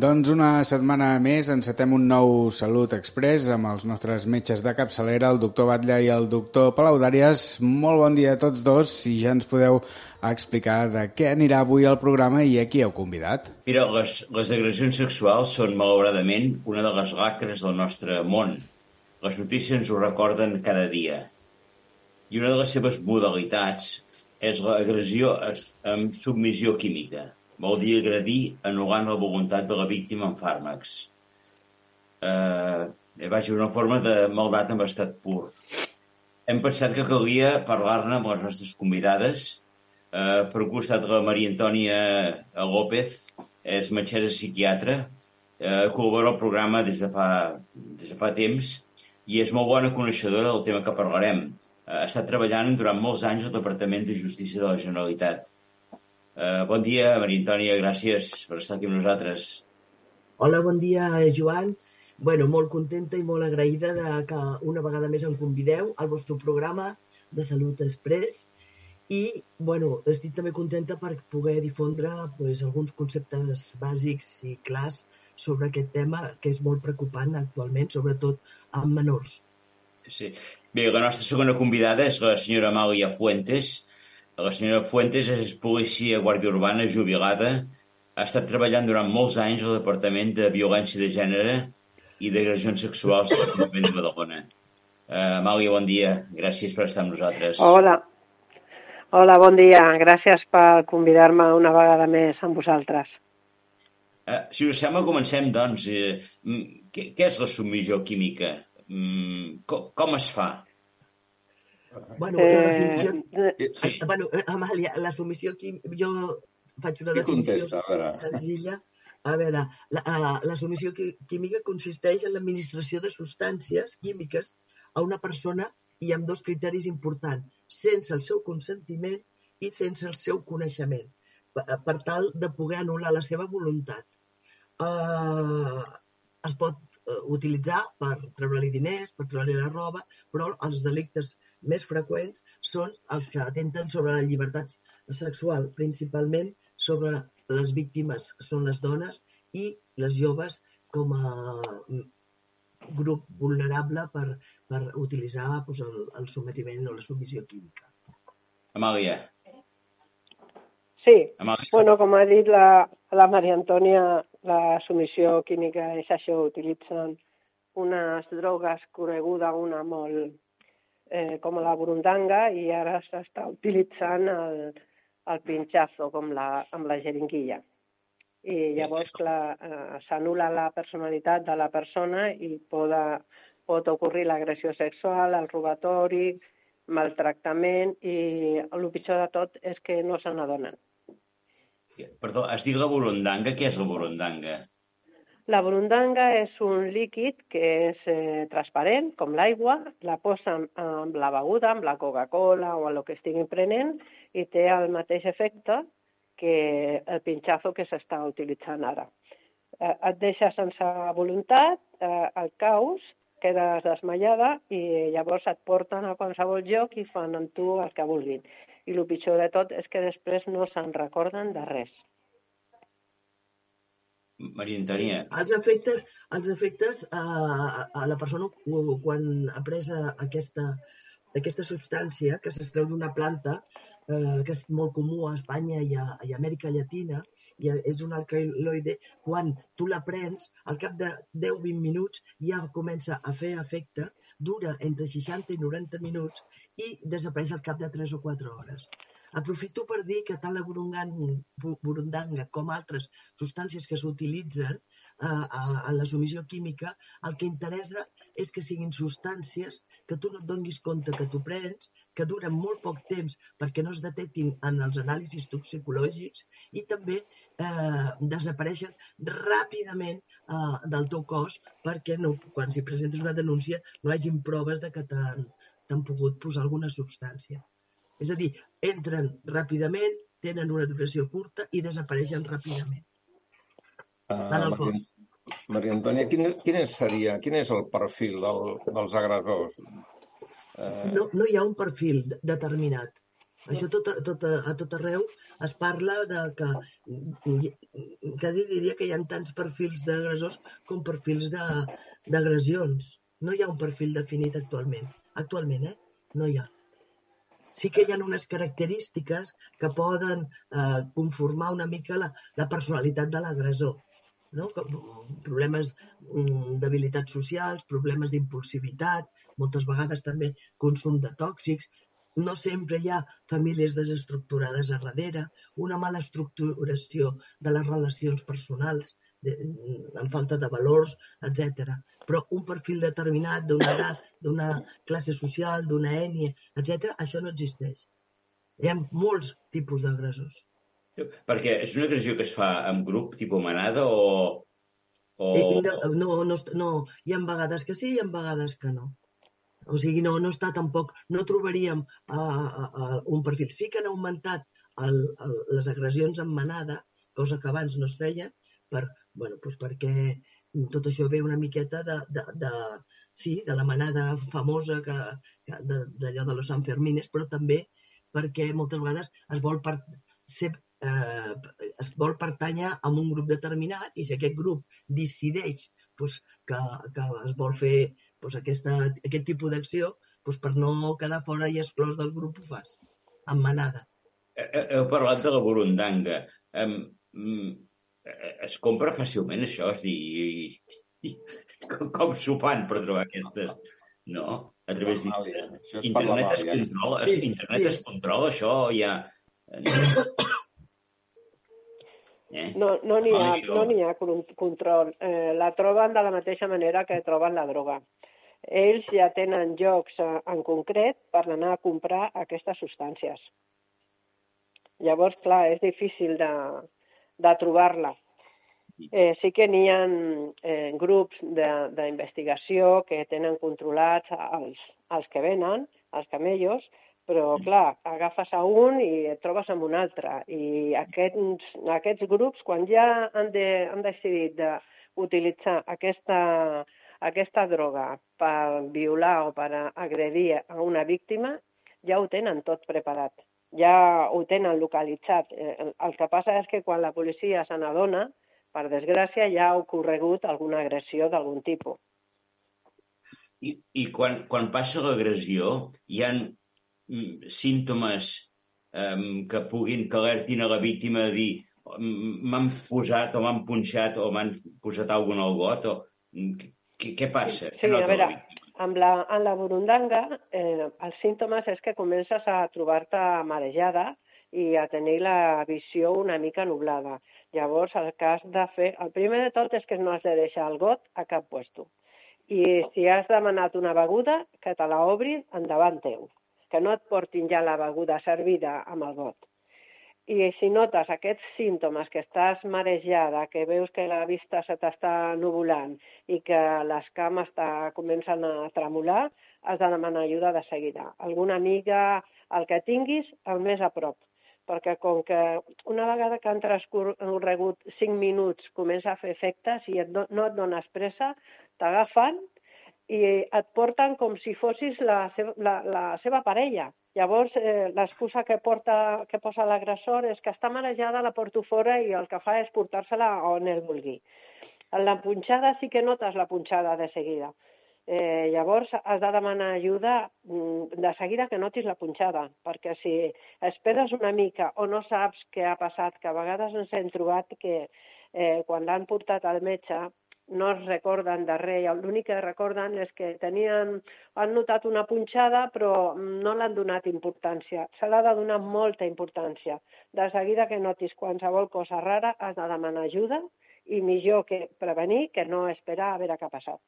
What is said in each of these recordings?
Doncs una setmana més encetem un nou Salut Express amb els nostres metges de capçalera, el doctor Batlle i el doctor Palaudàries. Molt bon dia a tots dos i ja ens podeu explicar de què anirà avui el programa i a qui heu convidat. Mira, les, les agressions sexuals són, malauradament, una de les lacres del nostre món. Les notícies ens ho recorden cada dia. I una de les seves modalitats és l'agressió amb submissió química vol dir agredir anul·lant la voluntat de la víctima amb fàrmacs. Eh, vaja, una forma de maldat en estat pur. Hem pensat que calia parlar-ne amb les nostres convidades. Eh, per un costat, la Maria Antònia López és metgessa psiquiatra, eh, col·labora al programa des de, fa, des de fa temps i és molt bona coneixedora del tema que parlarem. Eh, ha estat treballant durant molts anys al Departament de Justícia de la Generalitat Uh, bon dia, Maria Antònia, gràcies per estar aquí amb nosaltres. Hola, bon dia, Joan. Bueno, molt contenta i molt agraïda de que una vegada més em convideu al vostre programa de Salut Express i, bueno, estic també contenta per poder difondre pues, alguns conceptes bàsics i clars sobre aquest tema que és molt preocupant actualment, sobretot amb menors. Sí. Bé, la nostra segona convidada és la senyora Amàlia Fuentes, la senyora Fuentes és policia guàrdia urbana jubilada. Ha estat treballant durant molts anys al Departament de Violència de Gènere i d'Agressions Sexuals de l'Ajuntament de Badalona. Uh, Amàlia, bon dia. Gràcies per estar amb nosaltres. Hola. Hola, bon dia. Gràcies per convidar-me una vegada més amb vosaltres. Uh, si us sembla, comencem, doncs. Uh, què, què és la submissió química? Um, com, com es fa? Bueno, eh... la definició... Eh, sí. Bueno, eh, Amàlia, la submissió química... Jo faig una definició contesta, senzilla. A veure, la, la submissió química consisteix en l'administració de substàncies químiques a una persona i amb dos criteris importants, sense el seu consentiment i sense el seu coneixement, per tal de poder anul·lar la seva voluntat. Uh, es pot utilitzar per treure-li diners, per treure-li la roba, però els delictes més freqüents són els que atenten sobre la llibertat sexual, principalment sobre les víctimes, que són les dones i les joves com a mm, grup vulnerable per, per utilitzar doncs, el, el sometiment o la submissió química. Amàlia. Sí, Amàlia. bueno, com ha dit la, la Maria Antònia, la submissió química és això, utilitzen unes drogues coneguda una molt eh, com la burundanga i ara s'està utilitzant el, el pinchazo com la, amb la jeringuilla. I llavors eh, s'anula la personalitat de la persona i pot, pot ocorrir l'agressió sexual, el robatori, maltractament i el pitjor de tot és que no se n'adonen. Perdó, has dit la burundanga? Què és la burundanga? La burundanga és un líquid que és eh, transparent, com l'aigua, la posen amb la beguda, amb la Coca-Cola o el que estiguin prenent, i té el mateix efecte que el pinxazo que s'està utilitzant ara. Eh, et deixa sense voluntat, eh, el caus, quedes desmaiada i llavors et porten a qualsevol lloc i fan amb tu el que vulguin. I el pitjor de tot és que després no se'n recorden de res. Maria Antònia. Els efectes, els efectes a, a la persona quan ha pres aquesta, aquesta substància que s'estreu d'una planta, eh, que és molt comú a Espanya i a, i a Amèrica Llatina, i és un alcaloide, quan tu la prens, al cap de 10-20 minuts ja comença a fer efecte, dura entre 60 i 90 minuts i desapareix al cap de 3 o 4 hores. Aprofito per dir que tant la burundanga com altres substàncies que s'utilitzen eh, en la submissió química, el que interessa és que siguin substàncies que tu no et donis compte que tu prens, que duren molt poc temps perquè no es detectin en els anàlisis toxicològics i també eh, desapareixen ràpidament eh, del teu cos perquè no, quan s'hi presentes una denúncia no hagin proves de que t'han pogut posar alguna substància. És a dir, entren ràpidament, tenen una duració curta i desapareixen ràpidament. Uh, Maria, Maria Antònia, quin, quin, seria, quin és el perfil del, dels agressors? Uh... No, no hi ha un perfil determinat. Això tot, tot, a tot arreu es parla de que quasi diria que hi ha tants perfils d'agressors com perfils d'agressions. No hi ha un perfil definit actualment. Actualment, eh? No hi ha. Sí que hi ha unes característiques que poden eh, conformar una mica la, la personalitat de l'agressor. No? Problemes mm, d'habilitats socials, problemes d'impulsivitat, moltes vegades també consum de tòxics, no sempre hi ha famílies desestructurades a darrere, una mala estructuració de les relacions personals, de, amb falta de valors, etc. Però un perfil determinat d'una edat, d'una classe social, d'una ètnia, etc., això no existeix. Hi ha molts tipus d'agressors. Perquè és una agressió que es fa en grup, tipus manada, o... o... No, no, no, hi ha vegades que sí i hi ha vegades que no. O sigui, no, no està tampoc, no trobaríem uh, uh, un perfil. Sí que han augmentat el, el, les agressions en manada, cosa que abans no es feia, per, bueno, doncs perquè tot això ve una miqueta de, de, de, sí, de la manada famosa que, que d'allò de, de los Sanfermines, però també perquè moltes vegades es vol per, ser, eh, es vol pertànyer a un grup determinat i si aquest grup decideix pues, que, que es vol fer doncs aquesta, aquest tipus d'acció doncs per no quedar fora i exclòs del grup ho fas, en manada. Heu parlat de la burundanga. Um, es compra fàcilment això? És dir, i, i, com s'ho fan per trobar aquestes... No? A través d'internet es controla, sí, internet sí. es controla això, ja... Eh? No no n'hi ha, no ha control. Eh, la troben de la mateixa manera que troben la droga ells ja tenen llocs eh, en concret per anar a comprar aquestes substàncies. Llavors, clar, és difícil de, de trobar-la. Eh, sí que n'hi ha eh, grups d'investigació que tenen controlats els, els que venen, els camellos, però, clar, agafes a un i et trobes amb un altre. I aquests, aquests grups, quan ja han, de, han decidit d'utilitzar aquesta aquesta droga per violar o per agredir a una víctima, ja ho tenen tot preparat, ja ho tenen localitzat. Eh, el que passa és que quan la policia se n'adona, per desgràcia, ja ha ocorregut alguna agressió d'algun tipus. I, i quan, quan passa l'agressió, hi ha mm, símptomes um, que puguin que alertin a la víctima a dir m'han posat o m'han punxat o m'han posat alguna al got o mm, què, què passa? Sí, sí a veure, amb la, amb la burundanga, eh, els símptomes és que comences a trobar-te marejada i a tenir la visió una mica nublada. Llavors, el que has de fer... El primer de tot és que no has de deixar el got a cap puesto. I si has demanat una beguda, que te la obrin endavant teu. Que no et portin ja la beguda servida amb el got. I si notes aquests símptomes, que estàs marejada, que veus que la vista se t'està nuvolant i que les cames comencen a tremolar, has de demanar ajuda de seguida. Alguna amiga, el que tinguis, el més a prop. Perquè com que una vegada que han transcorregut 5 minuts comença a fer efecte, si et no et dones pressa, t'agafen i et porten com si fossis la seva, la, la seva parella Llavors, eh, l'excusa que, porta, que posa l'agressor és que està marejada, la porto fora i el que fa és portar-se-la on ell vulgui. En la punxada sí que notes la punxada de seguida. Eh, llavors has de demanar ajuda mm, de seguida que notis la punxada, perquè si esperes una mica o no saps què ha passat, que a vegades ens hem trobat que eh, quan l'han portat al metge no es recorden de res, l'únic que recorden és que tenien, han notat una punxada però no l'han donat importància. Se l'ha de donar molta importància. De seguida que notis qualsevol cosa rara has de demanar ajuda i millor que prevenir que no esperar a veure què ha passat.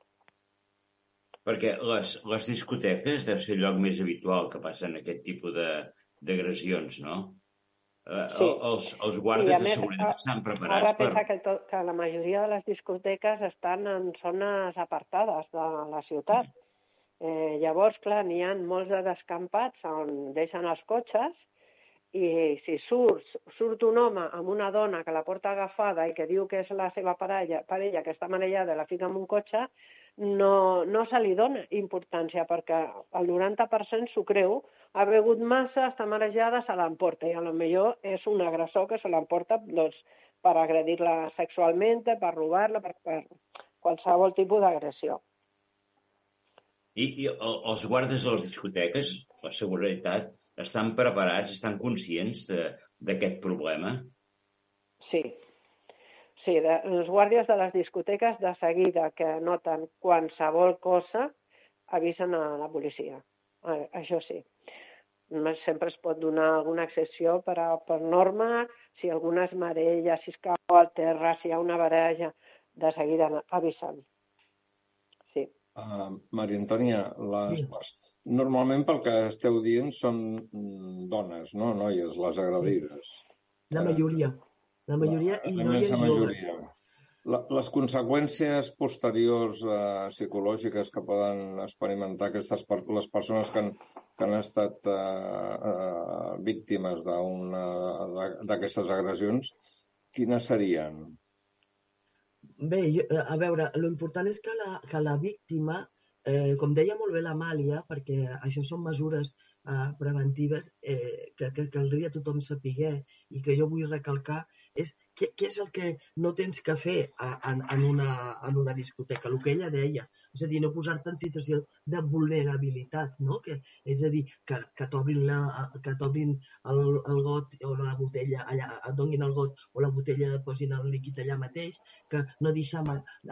Perquè les, les discoteques deu ser el lloc més habitual que passen aquest tipus d'agressions, no? Eh, sí. els, els guardes de seguretat estan preparats ara per... Ara que, tot, que la majoria de les discoteques estan en zones apartades de la ciutat. Eh, llavors, clar, n'hi ha molts de descampats on deixen els cotxes i si surt, surt un home amb una dona que la porta agafada i que diu que és la seva parella, parella que està manellada i la fica en un cotxe, no, no se li dona importància perquè el 90% s'ho creu, ha begut massa, està marejada, se l'emporta i a lo millor és un agressor que se l'emporta doncs, per agredir-la sexualment, per robar-la, per, per qualsevol tipus d'agressió. I, I els guardes de les discoteques, la seguretat, estan preparats, estan conscients d'aquest problema? Sí, Sí, de, els guàrdies de les discoteques de seguida que noten qualsevol cosa avisen a la policia. Eh, això sí. Sempre es pot donar alguna excepció per, a, per norma, si alguna es marella, si es cau al terra, si hi ha una baralla, de seguida avisen. Sí. Uh, Maria Antònia, les... Sí. normalment pel que esteu dient són dones, no noies, les agredides. Sí. La majoria. Uh, la majoria la, i noies joves. Les conseqüències posteriors eh, psicològiques que poden experimentar aquestes les persones que han, que han estat eh, eh, víctimes d'aquestes agressions, quines serien? Bé, jo, eh, a veure, l'important és que la, que la víctima, eh, com deia molt bé l'Amàlia, perquè això són mesures eh, preventives eh, que, que caldria tothom saber i que jo vull recalcar és què, què és el que no tens que fer a, en, en, una, en una discoteca, el que ella deia, és a dir, no posar-te en situació de vulnerabilitat, no? Que, és a dir, que, que t'obrin el, el got o la botella, allà, et donguin el got o la botella, posin el líquid allà mateix, que no deixar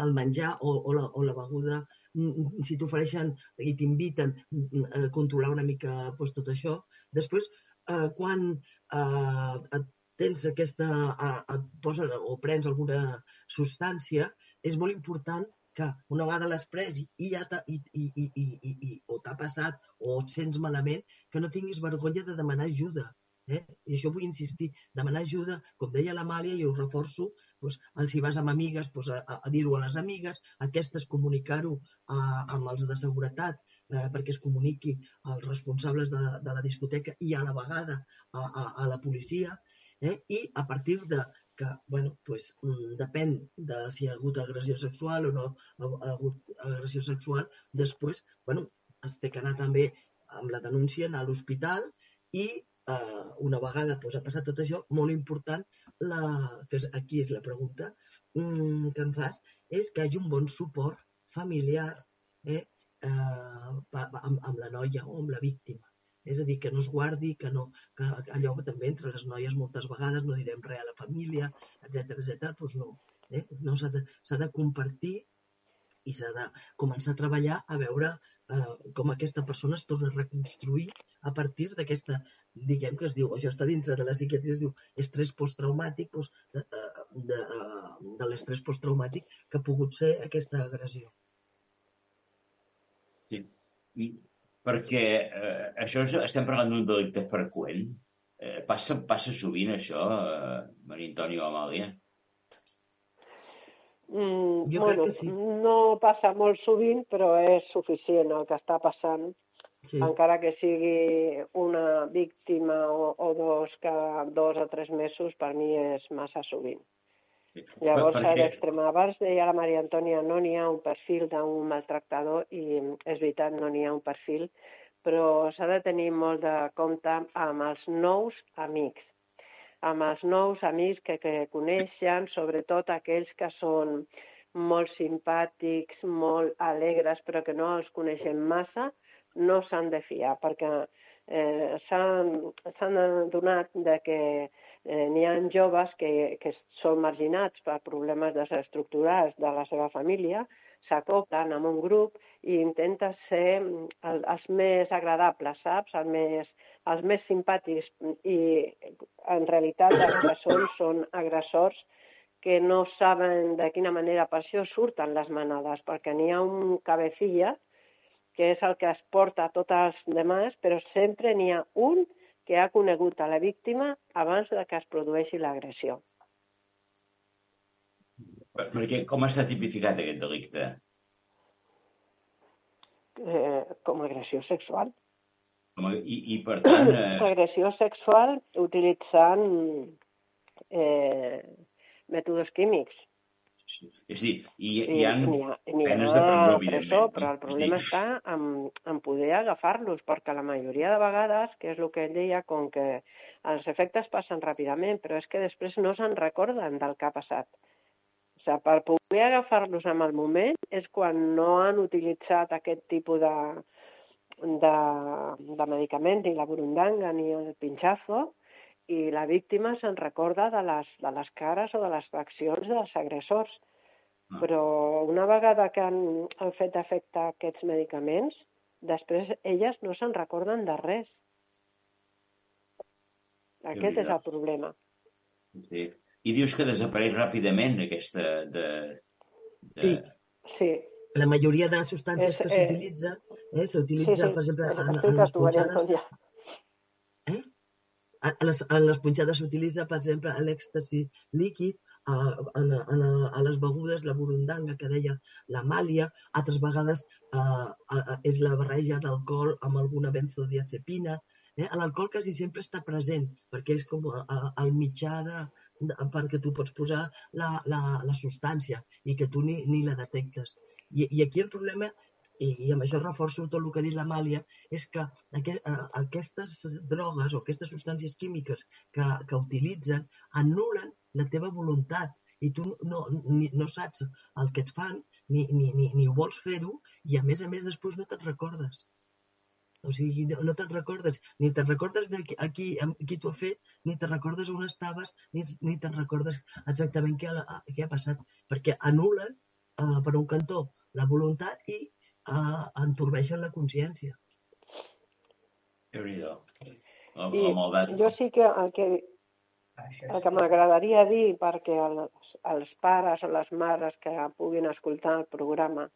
el menjar o, o, la, o la beguda, mm, mm, si t'ofereixen i t'inviten a mm, eh, controlar una mica pues, tot això. Després, eh, quan eh, et tens aquesta, et posen o prens alguna substància, és molt important que una vegada l'has pres i, i, ja i, i, i, i, i, i o t'ha passat o et sents malament, que no tinguis vergonya de demanar ajuda. Eh? I això vull insistir, demanar ajuda, com deia l'Amàlia, i ho reforço, doncs, si vas amb amigues, doncs, a, a dir-ho a les amigues, aquestes comunicar-ho amb els de seguretat, eh, perquè es comuniqui als responsables de, de la discoteca i a la vegada a, a, a la policia, eh? i a partir de que, bueno, pues, mm, depèn de si hi ha hagut agressió sexual o no ha hagut agressió sexual, després, bueno, es té que anar també amb la denúncia, anar a l'hospital i eh, una vegada pues, ha passat tot això, molt important, la, que és, aquí és la pregunta mm, que em fas, és que hi hagi un bon suport familiar eh, eh, amb, amb la noia o amb la víctima. És a dir, que no es guardi, que no, que allò que també entre les noies moltes vegades no direm res a la família, etc etc. doncs no. Eh? no s'ha de, de compartir i s'ha de començar a treballar a veure eh, com aquesta persona es torna a reconstruir a partir d'aquesta, diguem que es diu, això està dintre de la psiquiatria, es diu estrès posttraumàtic, doncs, de, de, de l'estrès posttraumàtic que ha pogut ser aquesta agressió. Sí perquè eh, això és, estem parlant d'un delicte freqüent. Eh, passa, passa sovint això, eh, Maria Antònia o Amàlia? Mm, jo bueno, crec que sí. No passa molt sovint, però és suficient el que està passant. Sí. Encara que sigui una víctima o, o dos cada dos o tres mesos, per mi és massa sovint. Llavors s'ha d'extremar. Abans deia la Maria Antònia, no n'hi ha un perfil d'un maltractador i és veritat, no n'hi ha un perfil, però s'ha de tenir molt de compte amb els nous amics, amb els nous amics que, que coneixen, sobretot aquells que són molt simpàtics, molt alegres, però que no els coneixen massa, no s'han de fiar, perquè eh, s'han adonat de que eh, n'hi ha joves que, que són marginats per problemes desestructurats de la seva família, s'acoplen amb un grup i intenten ser mm, el, els més agradables, saps? El més, els més simpàtics i en realitat els que són són agressors que no saben de quina manera per això surten les manades, perquè n'hi ha un cabecilla que és el que es porta a tots els demás, però sempre n'hi ha un ha conegut a la víctima abans de que es produeixi l'agressió. Perquè com està tipificat aquest delicte? Eh, com a agressió sexual. Com a, i, I, per tant... Eh... Agressió sexual utilitzant eh, mètodes químics. És a dir, hi, hi ha, penes de presó, presó però el problema sí. està en, en poder agafar-los, perquè la majoria de vegades, que és el que ell deia, com que els efectes passen ràpidament, però és que després no se'n recorden del que ha passat. O sigui, per poder agafar-los en el moment és quan no han utilitzat aquest tipus de, de, de medicament, ni la burundanga ni el pinchazo, i la víctima se'n recorda de les, de les cares o de les accions dels agressors. Ah. Però una vegada que han, han fet efecte aquests medicaments, després elles no se'n recorden de res. Aquest és el problema. Sí. I dius que desapareix ràpidament aquesta... De, de... Sí. sí. La majoria de substàncies és, que s'utilitza, eh, s'utilitza, sí, sí. per exemple, en, en les punxades... Eh? A les, en les punxades s'utilitza, per exemple, l'èxtasi líquid, a, a, a, a les begudes, la burundanga, que deia la màlia, altres vegades a, a, a, és la barreja d'alcohol amb alguna benzodiazepina. Eh? L'alcohol quasi sempre està present, perquè és com a, a, el mitjà de, de, perquè tu pots posar la, la, la substància i que tu ni, ni la detectes. I, I aquí el problema i, i amb això reforço tot el que ha dit l'Amàlia, és que aquest, uh, aquestes drogues o aquestes substàncies químiques que, que utilitzen anul·len la teva voluntat i tu no, ni, no saps el que et fan ni, ni, ni, ni vols fer-ho i a més a més després no te'n recordes. O sigui, no te'n recordes, ni te'n recordes de qui, a qui, qui t'ho ha fet, ni te'n recordes on estaves, ni, ni te'n recordes exactament què ha, què ha passat, perquè anul·len, uh, per un cantó, la voluntat i eh, entorbeixen la consciència. déu nhi I jo sí que el que, el que m'agradaria dir perquè els, els pares o les mares que puguin escoltar el programa,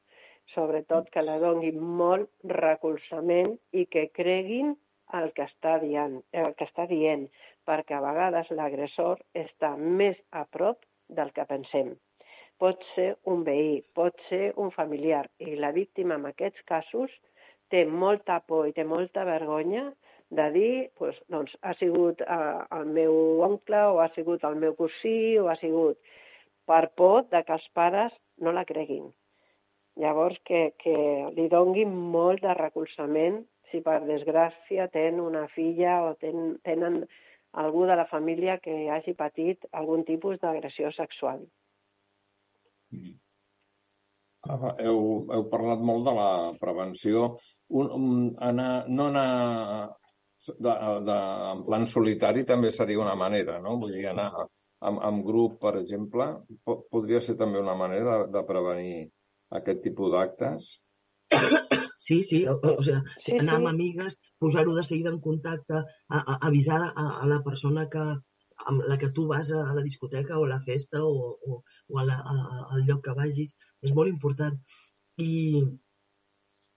sobretot que la donguin molt recolzament i que creguin el que està dient, el que està dient perquè a vegades l'agressor està més a prop del que pensem pot ser un veí, pot ser un familiar. I la víctima en aquests casos té molta por i té molta vergonya de dir pues, doncs, ha sigut eh, el meu oncle o ha sigut el meu cosí o ha sigut per por de que els pares no la creguin. Llavors, que, que li donguin molt de recolzament si per desgràcia tenen una filla o ten, tenen algú de la família que hagi patit algun tipus d'agressió sexual. Ah, heu, heu parlat molt de la prevenció. Un, un, anar, no anar de, de, en plan solitari també seria una manera, no? Vull dir, anar amb, amb grup, per exemple, podria ser també una manera de, de prevenir aquest tipus d'actes? Sí, sí, o, o, o sigui, sí, anar sí. amb amigues, posar-ho de seguida en contacte, a, a, avisar a, a la persona que, amb la que tu vas a la discoteca o a la festa o, o, o a la, a, al lloc que vagis, és molt important. I,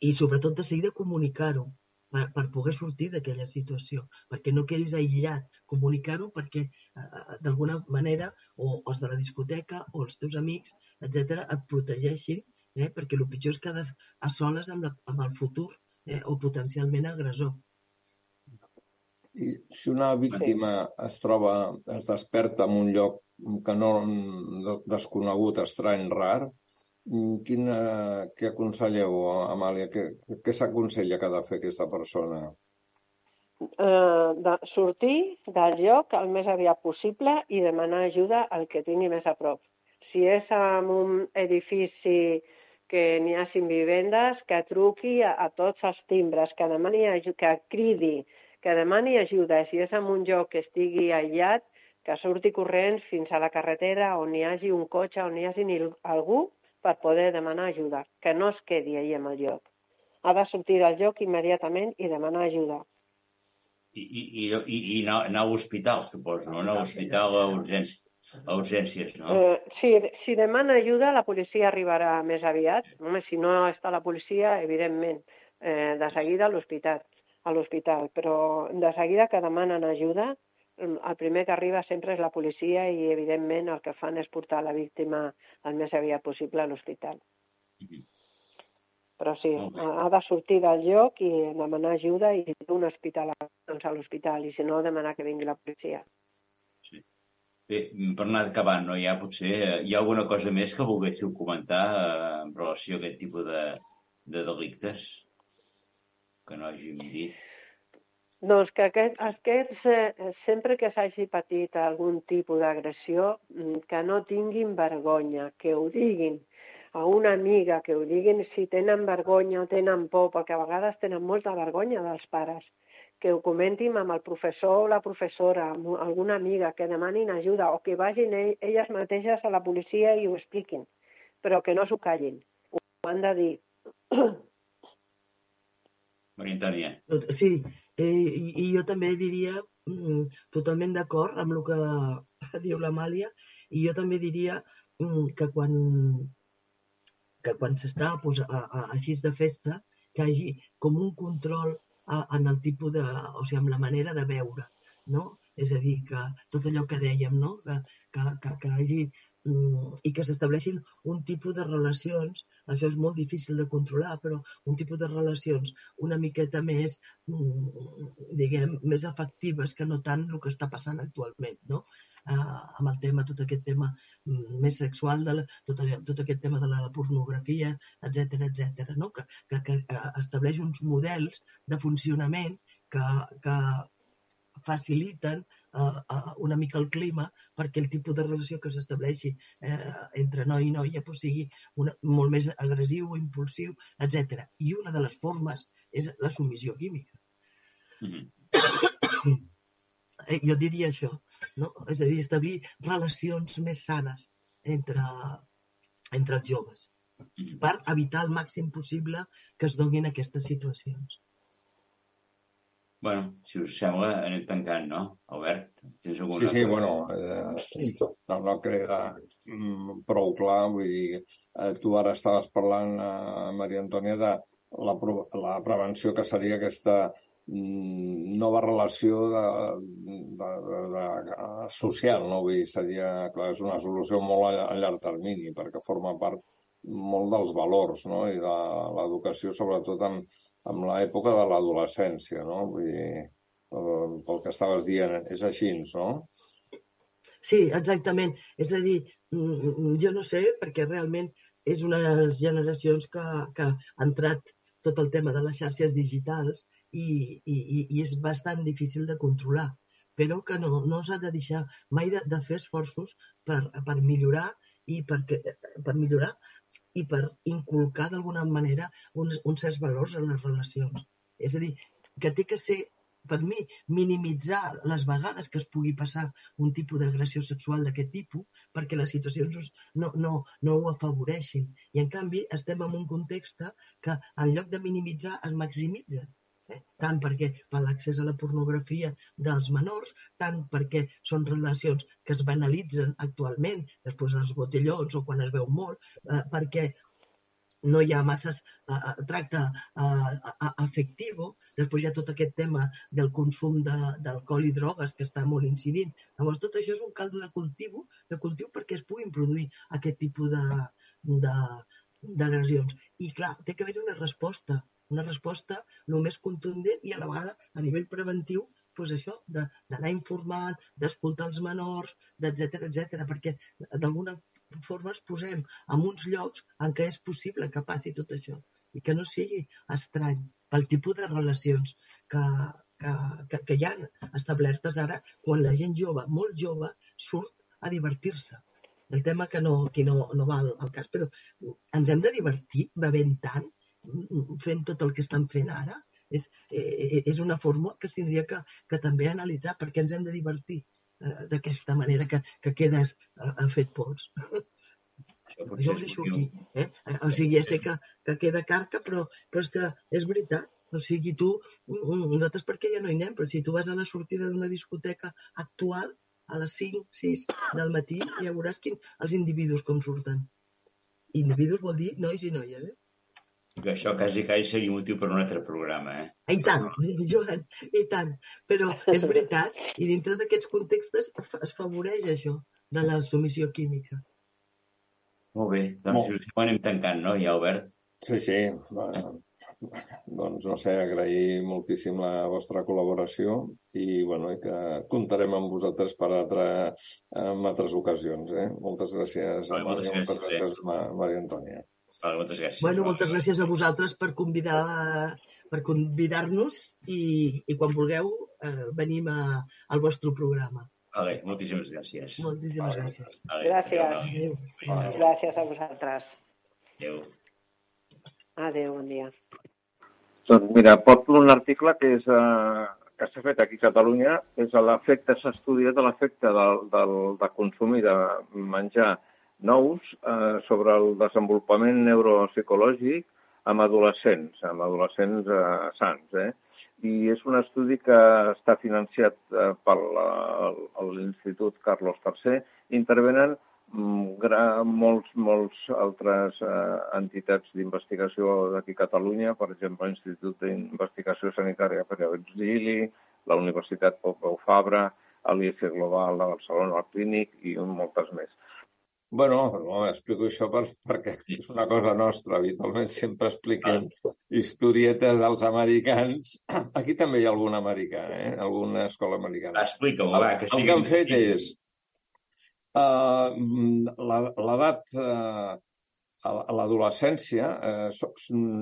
i sobretot de seguida comunicar-ho per, per poder sortir d'aquella situació, perquè no quedis aïllat, comunicar-ho perquè eh, d'alguna manera o els de la discoteca o els teus amics, etc et protegeixin, eh, perquè el pitjor és quedar a soles amb, la, amb el futur eh, o potencialment agressor. Si una víctima es troba, es desperta en un lloc que no desconegut, estrany, rar, quina, què aconselleu, Amàlia? Què, què s'aconsella que ha de fer aquesta persona? Uh, de sortir del lloc el més aviat possible i demanar ajuda al que tingui més a prop. Si és en un edifici que n'hi ha cinc vivendes, que truqui a, a tots els timbres, que demani que cridi, que demani ajuda. Si és en un lloc que estigui aïllat, que surti corrents fins a la carretera on hi hagi un cotxe, on hi hagi algú per poder demanar ajuda, que no es quedi allà en el lloc. Ha de sortir del lloc immediatament i demanar ajuda. I, i, i, i, anar, anar a l'hospital, suposo, no? Anar a l'hospital a urgències, a urgències, no? Eh, si, si demana ajuda, la policia arribarà més aviat. Home, si no està la policia, evidentment, eh, de seguida a l'hospital a l'hospital, però de seguida que demanen ajuda, el primer que arriba sempre és la policia i, evidentment, el que fan és portar la víctima el més aviat possible a l'hospital. Però sí, ha de sortir del lloc i demanar ajuda i d'un hospital doncs a l'hospital, i si no, demanar que vingui la policia. Sí. Bé, per anar acabant, no? ja potser hi ha alguna cosa més que volguéssiu comentar eh, en relació a aquest tipus de, de delictes que no hàgim dit? Doncs que aquest, aquests, eh, sempre que s'hagi patit algun tipus d'agressió, mm, que no tinguin vergonya, que ho diguin a una amiga, que ho diguin si tenen vergonya o tenen por, perquè a vegades tenen molta vergonya dels pares que ho comentin amb el professor o la professora, amb alguna amiga, que demanin ajuda o que vagin elles mateixes a la policia i ho expliquin, però que no s'ho callin. Ho han de dir. Maria Antònia. Sí, eh, i, i jo també diria mm, totalment d'acord amb el que diu l'Amàlia i jo també diria mm, que quan que quan s'està pues, a, a, així de festa que hi hagi com un control en el tipus de... o sigui, amb la manera de veure, no? És a dir, que tot allò que dèiem, no? Que, que, que, que hagi mm, i que s'estableixin un tipus de relacions, això és molt difícil de controlar, però un tipus de relacions una miqueta més, mm, diguem, més efectives que no tant el que està passant actualment, no? eh, amb el tema, tot aquest tema mm, més sexual, de la, tot, tot aquest tema de la pornografia, etc etc. no? que, que, que eh, estableix uns models de funcionament que, que faciliten uh, uh, una mica el clima perquè el tipus de relació que s'estableixi eh, entre noi i noia pues, sigui una, molt més agressiu, impulsiu, etc. I una de les formes és la submissió química. Mm -hmm. Eh, jo diria això, no? és a dir, establir relacions més sanes entre, entre els joves per evitar el màxim possible que es donin aquestes situacions. Bueno, si us sembla, anem tancant, no? Albert, tens alguna? Sí, sí, bueno, eh, no, no queda mm, prou clar, vull dir, eh, tu ara estaves parlant, eh, Maria Antònia, de la, la prevenció que seria aquesta Mm, nova relació de, de, de, de, social, no? Vull dir, seria, clar, és una solució molt a, a llarg termini, perquè forma part molt dels valors, no? I de l'educació, sobretot en, en l'època de l'adolescència, no? Vull dir, pel que estaves dient, és així, no? Sí, exactament. És a dir, mm, jo no sé, perquè realment és unes generacions que, que ha entrat tot el tema de les xarxes digitals i, i, i és bastant difícil de controlar, però que no, no s'ha de deixar mai de, de fer esforços per, per millorar i per, per millorar i per inculcar d'alguna manera uns, uns certs valors en les relacions. És a dir, que té que ser, per mi, minimitzar les vegades que es pugui passar un tipus d'agressió sexual d'aquest tipus perquè les situacions no, no, no ho afavoreixin. I, en canvi, estem en un context que, en lloc de minimitzar, es maximitza? Tant perquè per l'accés a la pornografia dels menors, tant perquè són relacions que es banalitzen actualment, després dels botellons o quan es veu molt, eh, perquè no hi ha masses eh, tracte eh, afectiu, després hi ha tot aquest tema del consum d'alcohol i drogues que està molt incidint. Llavors tot això és un caldo de cultiu, de cultiu perquè es puguin produir aquest tipus de, de, d'agressions. I clar, té que haver una resposta una resposta el més contundent i a la vegada a nivell preventiu doncs això, d'anar informant, d'escoltar els menors, etc etc, perquè d'alguna forma es posem en uns llocs en què és possible que passi tot això i que no sigui estrany pel tipus de relacions que, que, que, que hi ha establertes ara quan la gent jove, molt jove, surt a divertir-se. El tema que no, que no, no va al cas, però ens hem de divertir bevent tant fent tot el que estan fent ara, és, eh, és una fórmula que tindria que, que també analitzar perquè ens hem de divertir eh, d'aquesta manera que, que quedes eh, fet pols. Jo ho deixo aquí. Eh? O sigui, ja sé que, que queda carca, però, però és que és veritat. O sigui, tu, nosaltres perquè ja no hi anem, però si tu vas a la sortida d'una discoteca actual a les 5, 6 del matí, ja veuràs quin, els individus com surten. Individus vol dir nois i noies, eh? Que això quasi, quasi seria motiu per un altre programa, eh? I tant, Joan, i tant. Però és veritat, i dintre d'aquests contextos es favoreix això de la submissió química. Molt bé, doncs Molt. si us anem tancant, no, ja, Albert? Sí, sí. Va. doncs, no sé, agrair moltíssim la vostra col·laboració i, bueno, i que comptarem amb vosaltres per altre, en altres ocasions. Eh? Moltes gràcies, moltes gràcies, moltes gràcies eh? Maria Antònia. Vale, moltes gràcies. Bueno, moltes gràcies a vosaltres per convidar per convidar-nos i, i quan vulgueu eh, venim a, al vostre programa. Vale, moltíssimes gràcies. Moltíssimes vale. gràcies. Vale, gràcies. Adéu. Adéu. Gràcies a vosaltres. Adéu. Adéu, bon dia. Doncs mira, porto un article que és eh, que s'ha fet aquí a Catalunya, és l'efecte, s'ha estudiat l'efecte del, del, de consumir, de menjar nous eh, sobre el desenvolupament neuropsicològic amb adolescents, amb adolescents eh, sants. Eh? I és un estudi que està financiat eh, per l'Institut Carlos III. Intervenen Mm, molts, molts altres eh, entitats d'investigació d'aquí a Catalunya, per exemple, l'Institut d'Investigació Sanitària Pere Virgili, la Universitat Pompeu Fabra, l'IEC Global de Barcelona, el Clínic i moltes més. Bueno, no, explico això per, perquè és una cosa nostra. Habitualment sempre expliquem historietes dels americans. Aquí també hi ha algun americà, eh? Alguna escola americana. Explica-ho, va, que El que han fet és Uh, L'edat uh, a l'adolescència, uh,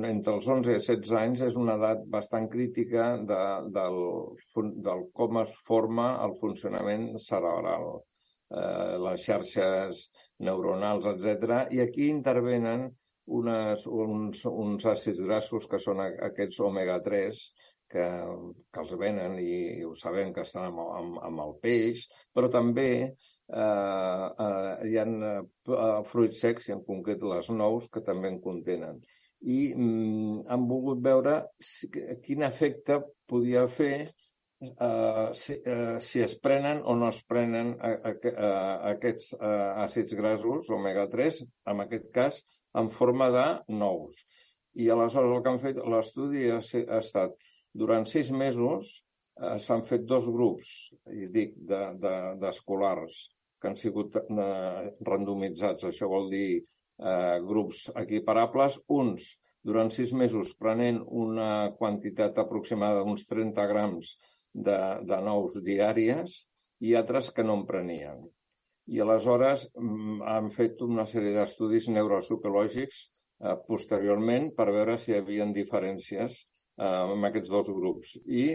entre els 11 i 16 anys, és una edat bastant crítica de, del, del com es forma el funcionament cerebral, uh, les xarxes neuronals, etc. I aquí intervenen unes, uns, uns àcids grassos que són aquests omega-3, que, que els venen i, i ho sabem que estan amb, amb, amb el peix, però també eh, eh, hi ha eh, fruits secs, i en concret les nous, que també en contenen. I mm, han volgut veure si, quin efecte podia fer eh, si, eh, si es prenen o no es prenen a, a, a, aquests eh, àcids grassos, omega-3, en aquest cas, en forma de nous. I aleshores el que han fet, l'estudi ha, ha estat durant sis mesos eh, s'han fet dos grups, i dic, d'escolars, de, de, que han sigut eh, randomitzats. Això vol dir eh, grups equiparables, uns durant sis mesos prenent una quantitat aproximada d'uns 30 grams de, de nous diàries i altres que no en prenien. I aleshores mm, han fet una sèrie d'estudis neuropsicològics eh, posteriorment per veure si hi havia diferències eh, amb aquests dos grups. I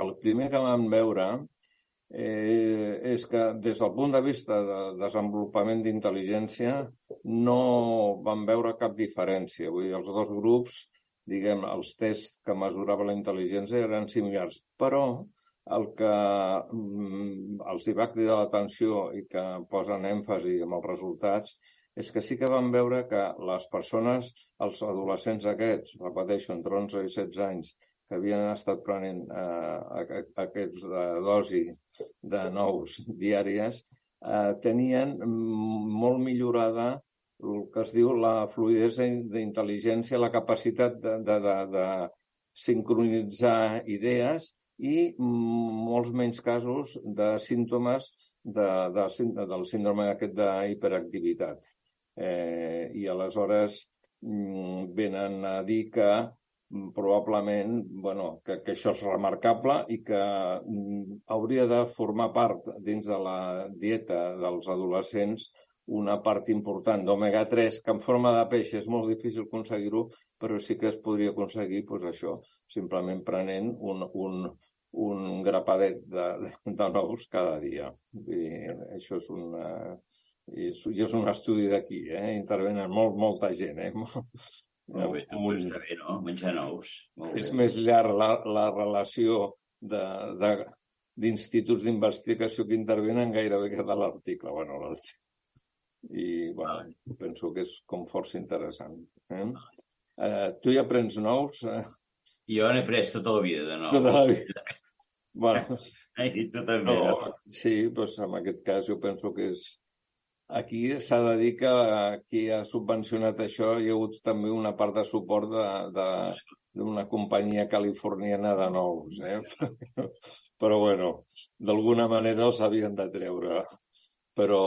el primer que vam veure eh, és que des del punt de vista de desenvolupament d'intel·ligència no vam veure cap diferència. Vull dir, els dos grups, diguem, els tests que mesuraven la intel·ligència eren similars, però el que mm, els hi va cridar l'atenció i que posen èmfasi amb els resultats és que sí que vam veure que les persones, els adolescents aquests, repeteixo, entre 11 i 16 anys, que havien estat prenent eh, aquests de dosi de nous diàries, eh, tenien molt millorada el que es diu la fluidesa d'intel·ligència, la capacitat de, de, de, de sincronitzar idees i molts menys casos de símptomes de, de, del síndrome aquest d'hiperactivitat. Eh, i aleshores mm, venen a dir que mm, probablement bueno, que, que això és remarcable i que mm, hauria de formar part dins de la dieta dels adolescents una part important d'omega-3, que en forma de peix és molt difícil aconseguir-ho, però sí que es podria aconseguir pues, això, simplement prenent un, un, un grapadet de, de, de nous cada dia. I això és una, i és, i és un estudi d'aquí, eh? intervenen molt, molta gent. Eh? Molt bé, també està bé, no? Menjar nous. Molt és bé. més llarg la, la relació d'instituts d'investigació que intervenen gairebé que de l'article. Bueno, I bueno, penso que és com força interessant. Eh? Eh, tu ja prens nous? Eh? Jo n'he pres tota la vida de nous. Tota la vida. Bueno, I tu també, no? no? Sí, doncs en aquest cas jo penso que és, Aquí s'ha de dir que qui ha subvencionat això hi ha hagut també una part de suport d'una companyia californiana de nous, eh? Però, bueno, d'alguna manera els havien de treure. Però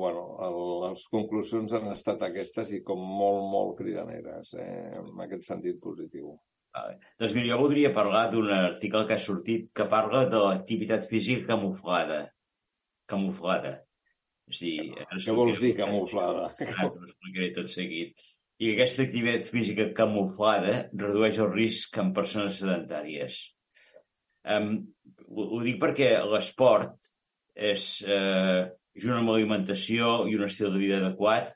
bueno, el, les conclusions han estat aquestes i com molt, molt cridaneres, eh, en aquest sentit positiu. Vale. Doncs mira, jo voldria parlar d'un article que ha sortit que parla de l'activitat física camuflada. Camuflada. O sigui, Què vols dir, camuflada? Ah, T'ho explicaré tot seguit. I aquesta activitat física camuflada redueix el risc en persones sedentàries. Um, ho, ho dic perquè l'esport és, eh, junt amb l'alimentació i un estil de vida adequat,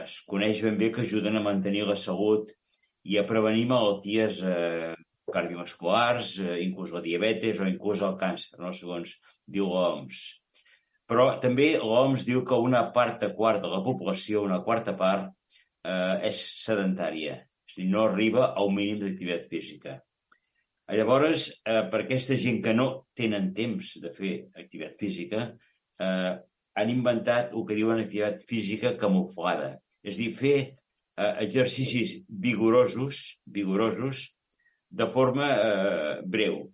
es coneix ben bé que ajuden a mantenir la salut i a prevenir malalties eh, cardiovasculars, eh, inclús la diabetes o inclús el càncer, no? segons diu l'OMS. Però també l'OMS diu que una quarta quart de la població, una quarta part, eh, és sedentària, és dir, no arriba a un mínim d'activitat física. Llavors, eh, per aquesta gent que no tenen temps de fer activitat física, eh, han inventat el que diuen activitat física camuflada. És dir, fer eh, exercicis vigorosos, vigorosos de forma eh, breu.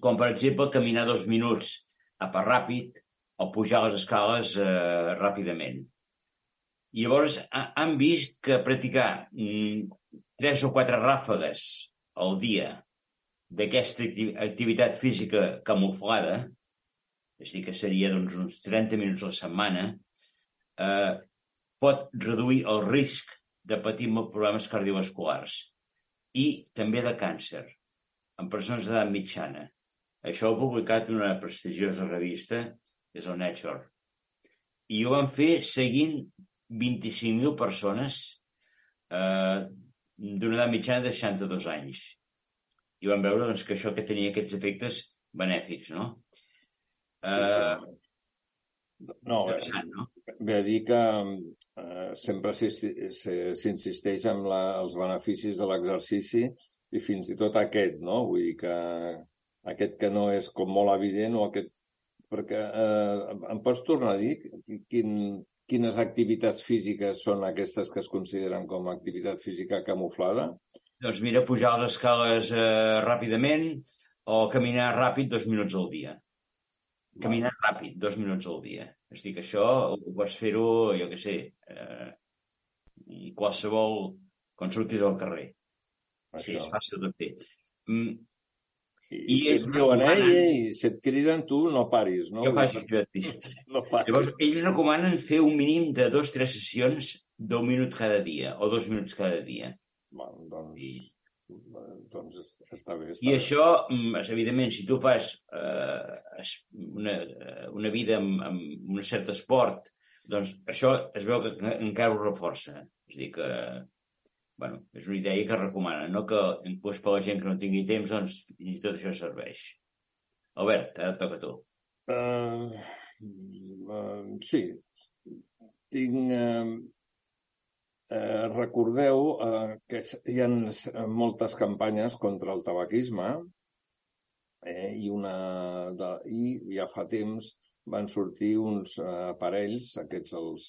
Com, per exemple, caminar dos minuts a pas ràpid o pujar les escales eh, ràpidament. I llavors han vist que practicar mm, tres o quatre ràfegues al dia d'aquesta activitat física camuflada, és a dir, que seria doncs, uns 30 minuts a la setmana, eh, pot reduir el risc de patir problemes cardiovasculars i també de càncer en persones d'edat mitjana. Això ho ha publicat una prestigiosa revista, és el Nature. I ho van fer seguint 25.000 persones eh, d'una edat mitjana de 62 anys. I van veure doncs, que això que tenia aquests efectes benèfics, no? Eh, no, no? Ve dir que eh, sempre s'insisteix en la, els beneficis de l'exercici i fins i tot aquest, no? Vull dir que aquest que no és com molt evident o aquest... Perquè eh, em pots tornar a dir quin, quines activitats físiques són aquestes que es consideren com a activitat física camuflada? Doncs mira, pujar les escales eh, ràpidament o caminar ràpid dos minuts al dia. Caminar ràpid, dos minuts al dia. És dir, que això ho pots fer-ho, jo què sé, eh, qualsevol... quan surtis al carrer. Això. Sí, és fàcil de fer. Mm. I, I si et diuen, ei, ei, si et criden, tu no paris, no? Jo faig activitat no paris. Llavors, ells recomanen fer un mínim de o tres sessions d'un minut cada dia, o dos minuts cada dia. Bueno, doncs... I doncs està bé. Està I bé. això, mm, evidentment, si tu fas eh, una, una vida amb, amb un cert esport, doncs això es veu que encara ho reforça. És dir, que bueno, és una idea que recomana, no que inclús per la gent que no tingui temps, doncs i tot això serveix. Albert, ara toca a tu. Uh, uh, sí. Tinc, uh, Eh, recordeu eh, que hi ha moltes campanyes contra el tabaquisme eh, i, una de, i ja fa temps van sortir uns eh, aparells, aquests els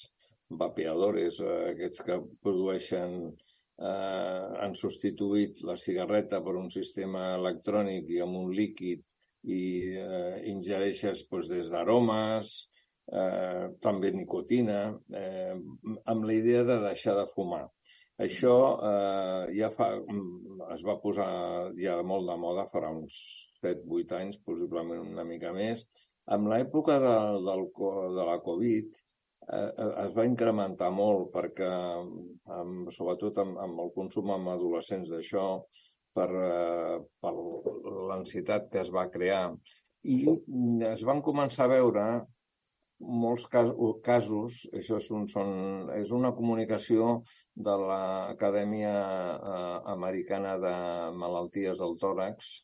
vapeadores, eh, aquests que produeixen eh, han substituït la cigarreta per un sistema electrònic i amb un líquid i eh, ingereixes doncs, des d'aromes, eh, també nicotina, eh, amb la idea de deixar de fumar. Això eh, ja fa, es va posar ja molt de moda farà uns 7-8 anys, possiblement una mica més. Amb l'època de, del, de la Covid eh, es va incrementar molt perquè, amb, sobretot amb, amb el consum amb adolescents d'això, per, eh, per l'ansietat que es va crear, i es van començar a veure molts cas, casos, això és, un, són, és una comunicació de l'Acadèmia eh, Americana de Malalties del Tòrax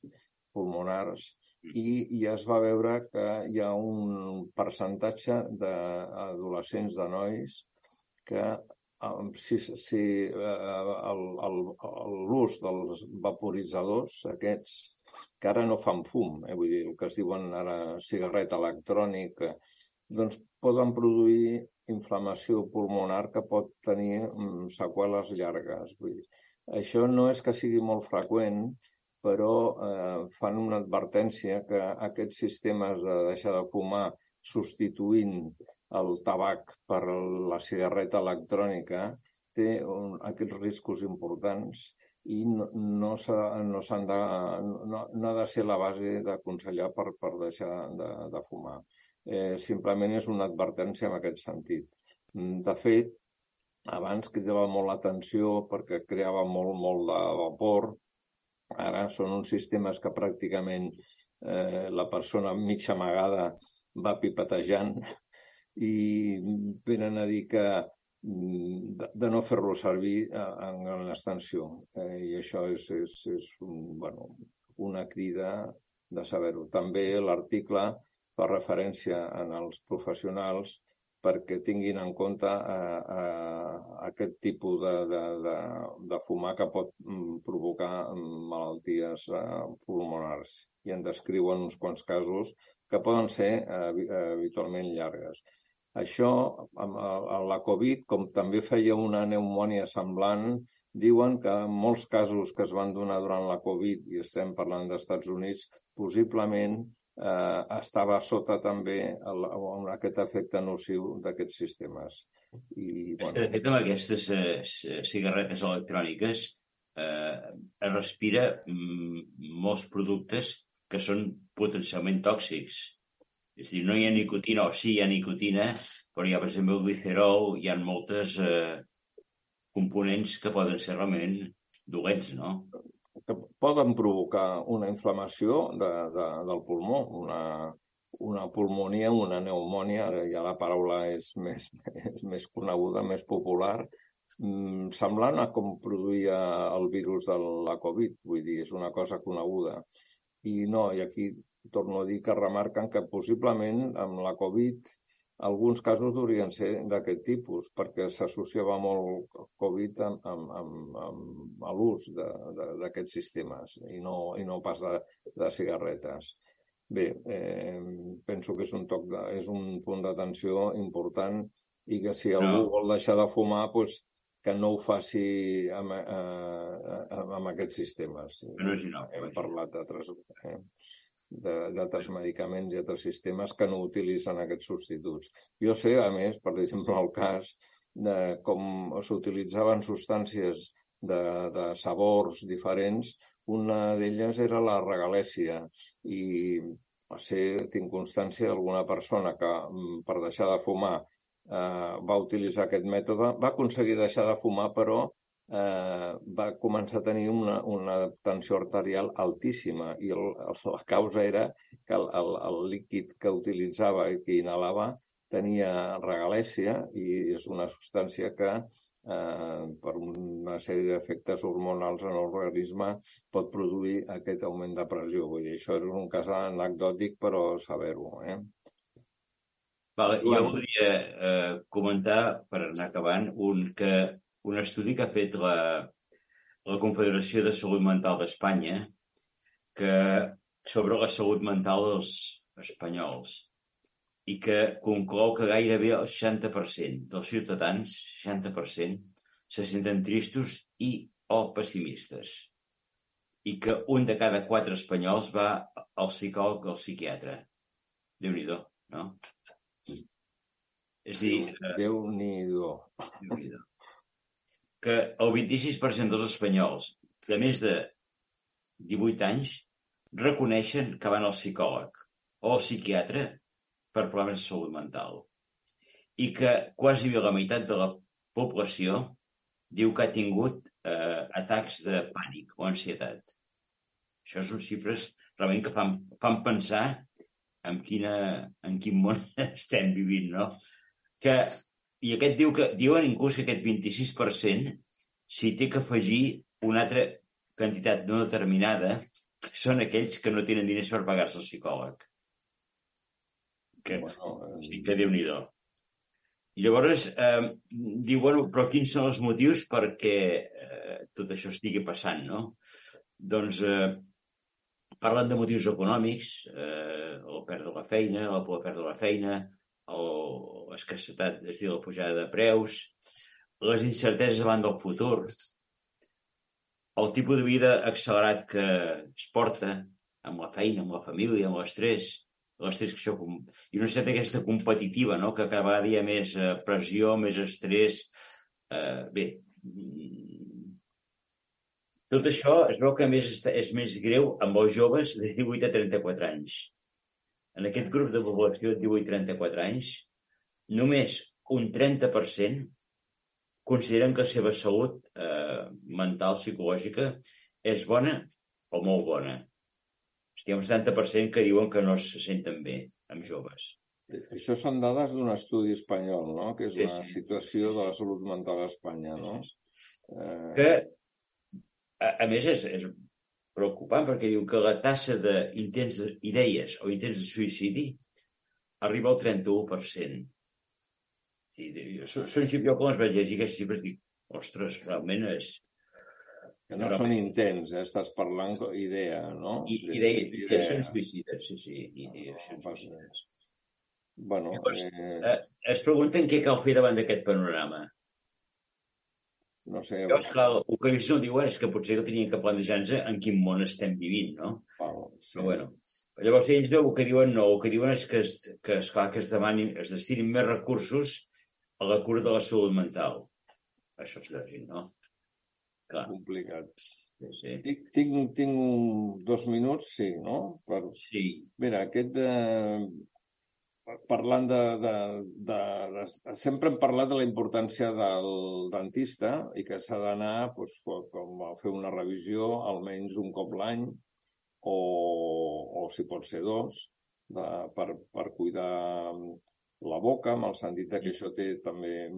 pulmonars i, i es va veure que hi ha un percentatge d'adolescents, de nois, que si, si eh, l'ús dels vaporitzadors, aquests, que ara no fan fum, eh, vull dir, el que es diuen ara cigarreta electrònica, doncs poden produir inflamació pulmonar que pot tenir mm, seqüeles llargues. Vull dir, això no és que sigui molt freqüent, però eh, fan una advertència que aquests sistemes de deixar de fumar substituint el tabac per la cigarreta electrònica té un, aquests riscos importants i no, no s'han no de, no, no ha de ser la base d'aconsellar per, per deixar de, de fumar. Eh, simplement és una advertència en aquest sentit. Mm, de fet, abans cridava molt l'atenció perquè creava molt, molt de vapor. Ara són uns sistemes que pràcticament eh, la persona mitja amagada va pipetejant i venen a dir que Mm, de, de no fer-lo servir eh, en gran extensió. Eh, I això és, és, és un, bueno, una crida de saber-ho. També l'article fa referència en els professionals perquè tinguin en compte eh, eh, aquest tipus de, de, de, de fumar que pot mm, provocar malalties eh, pulmonars i en descriuen uns quants casos que poden ser eh, habitualment llargues. Això, amb la Covid, com també feia una pneumònia semblant, diuen que en molts casos que es van donar durant la Covid, i estem parlant dels Estats Units, possiblement eh, estava sota també el, aquest efecte nociu d'aquests sistemes. I, bueno... de fet, amb aquestes eh, cigarretes electròniques eh, es respira mm, molts productes que són potencialment tòxics és dir, no hi ha nicotina, o sí hi ha nicotina, però hi ha, per exemple, el glicerol, hi ha moltes eh, components que poden ser realment dolents, no? Poden provocar una inflamació de, de, del pulmó, una, una pulmonia, una pneumònia, ara ja la paraula és més, més, més coneguda, més popular, mm, semblant a com produïa el virus de la Covid, vull dir, és una cosa coneguda. I no, i aquí torno a dir que remarquen que possiblement amb la Covid alguns casos haurien ser d'aquest tipus, perquè s'associava molt Covid amb, amb, amb, amb l'ús d'aquests sistemes i no, i no pas de, de cigarretes. Bé, eh, penso que és un, toc de, és un punt d'atenció important i que si algú no. vol deixar de fumar, doncs, que no ho faci amb, eh, amb aquests sistemes. No és inoc, Hem parlat d'altres... Eh? D'altres medicaments i altres sistemes que no utilitzen aquests substituts. Jo sé, a més, per exemple, el cas de com s'utilitzaven substàncies de, de sabors diferents, una d'elles era la regalèsia i ser, tinc constància d'alguna persona que mm, per deixar de fumar eh, va utilitzar aquest mètode, va aconseguir deixar de fumar però eh, va començar a tenir una, una tensió arterial altíssima i el, la causa era que el, el, el líquid que utilitzava i que inhalava tenia regalèsia i és una substància que eh, per una sèrie d'efectes hormonals en l'organisme pot produir aquest augment de pressió. Vull dir, això és un cas anecdòtic, però saber-ho. Eh? Vale, jo voldria eh, comentar, per anar acabant, un que un estudi que ha fet la, la Confederació de Salut Mental d'Espanya que sobre la salut mental dels espanyols i que conclou que gairebé el 60% dels ciutadans, 60%, se senten tristos i o pessimistes i que un de cada quatre espanyols va al psicòleg o al psiquiatre. Déu-n'hi-do, no? És dir... Déu-n'hi-do. Déu que el 26% dels espanyols de més de 18 anys reconeixen que van al psicòleg o al psiquiatre per problemes de salut mental i que quasi la meitat de la població diu que ha tingut eh, atacs de pànic o ansietat. Això són xifres realment que fan, fan pensar en, quina, en quin món estem vivint, no? Que i aquest diu que, diuen inclús que aquest 26% s'hi té que afegir una altra quantitat no determinada, que són aquells que no tenen diners per pagar-se el psicòleg. Que, bueno, sí, que déu nhi I llavors eh, diu, bueno, però quins són els motius perquè eh, tot això estigui passant, no? Doncs eh, parlen de motius econòmics, eh, el perdre la feina, la por de perdre la feina, o escassetat, és dir, la pujada de preus, les incerteses davant del futur, el tipus de vida accelerat que es porta amb la feina, amb la família, amb l'estrès, l'estrès i una societat aquesta competitiva, no? que cada vegada hi ha més eh, pressió, més estrès. Eh, bé, tot això es veu que a més és més greu amb els joves de 18 a 34 anys. En aquest grup de població de 18 a 34 anys, només un 30% consideren que la seva salut eh, mental, psicològica, és bona o molt bona. Hi ha un 70% que diuen que no se senten bé amb joves. Això són dades d'un estudi espanyol, no? que és sí, la sí. situació de la salut mental a Espanya. No? Eh... Que, a, a més, és, és preocupant perquè diu que la tassa d'intents d'idees o intents de suïcidi arriba al 31%. I, són, jo quan es vaig llegir aquestes xifres dic, ostres, realment és, que no, no són intents, eh? estàs parlant idea, no? I, idea, ideacions suïcides, sí, sí, ideacions suïcides. Bueno, Llavors, eh... eh... es pregunten què cal fer davant d'aquest panorama. No sé... Llavors, clar, el que ells no diuen és que potser que tenien que plantejar-nos en quin món estem vivint, no? Val, sí. Però bueno, llavors ells el que diuen no, el que diuen és que, es, que esclar, que es, demanin, es destinin més recursos a la cura de la salut mental. Això és lògic, no? Clar. complicat. Sí, sí. Tinc, tinc, tinc dos minuts, sí, no? Per... Sí. Mira, aquest de... Parlant de, de, de, de... Sempre hem parlat de la importància del dentista i que s'ha d'anar doncs, com a fer una revisió almenys un cop l'any o, o si pot ser dos, de, per, per cuidar la boca, amb el sentit que això té també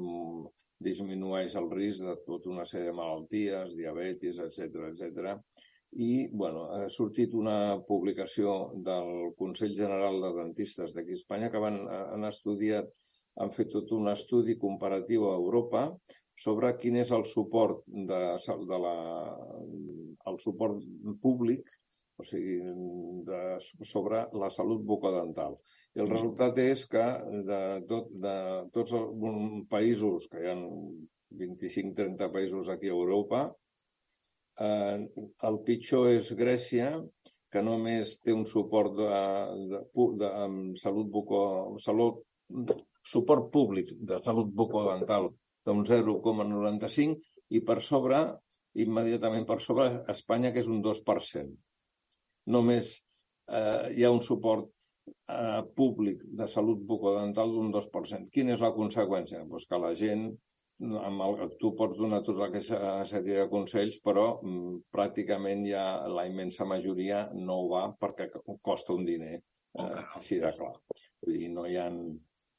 disminueix el risc de tota una sèrie de malalties, diabetis, etc etc. I bueno, ha sortit una publicació del Consell General de Dentistes d'aquí a Espanya que van, han estudiat, han fet tot un estudi comparatiu a Europa sobre quin és el suport de, de la, el suport públic o sigui, de, sobre la salut bucodental. I el resultat és que de, tot, de tots els països, que hi ha 25-30 països aquí a Europa, eh, el pitjor és Grècia, que només té un suport de, de, de, de salut buco, salut, suport públic de salut bucodental d'un 0,95 i per sobre, immediatament per sobre, Espanya, que és un 2%. Només eh, hi ha un suport eh, públic de salut bucodental d'un 2%. Quina és la conseqüència? Pues que la gent, amb el, tu pots donar tota aquesta sèrie de consells, però mm, pràcticament ja la immensa majoria no ho va perquè costa un diner, eh, així de clar. Vull dir, no hi ha...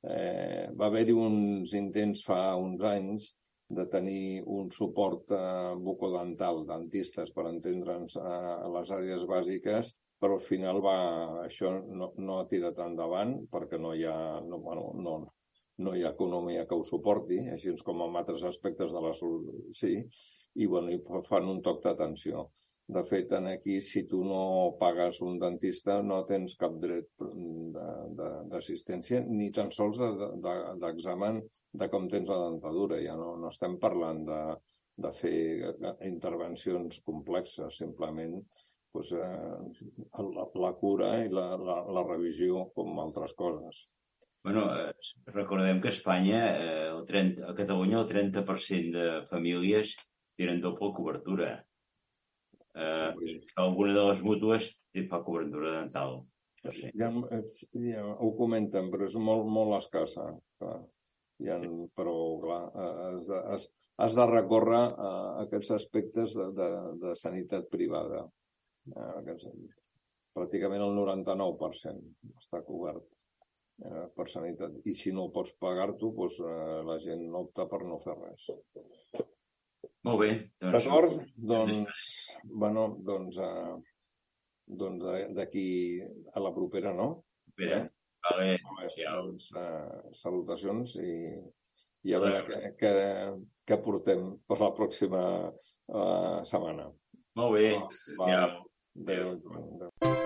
Eh, va haver-hi uns intents fa uns anys de tenir un suport eh, bucodental, dentistes, per entendre'ns, eh, a les àrees bàsiques, però al final va, això no, no ha tirat endavant perquè no hi ha, no, bueno, no, no hi ha economia que ho suporti, així com en altres aspectes de la salut, sí, i, bueno, i fan un toc d'atenció. De fet, en aquí, si tu no pagues un dentista, no tens cap dret d'assistència, ni tan sols d'examen de, de, de com tens la dentadura. Ja no, no estem parlant de, de fer intervencions complexes, simplement pues, eh, la, la cura i la, la, la revisió com altres coses. Bueno, eh, recordem que a Espanya, eh, el 30, a Catalunya, el 30% de famílies tenen doble cobertura. Eh, sí. Alguna de les mútues fa cobertura dental. No sé. ja, ja ho comenten, però és molt, molt escassa. Clar. Ja, però, clar, has de, has, has de recórrer a aquests aspectes de, de, de sanitat privada. Eh, pràcticament el 99% està cobert eh, per sanitat. I si no pots pagar-t'ho, doncs, eh, la gent opta per no fer res. Molt bé. Doncs... D'acord? Doncs, bueno, doncs, eh, doncs d'aquí a la propera, no? Propera. Vale. Doncs, eh, salutacions i, i a veure què, què, què portem per la pròxima uh, setmana. Molt bé. Va, va. Adéu. Adéu.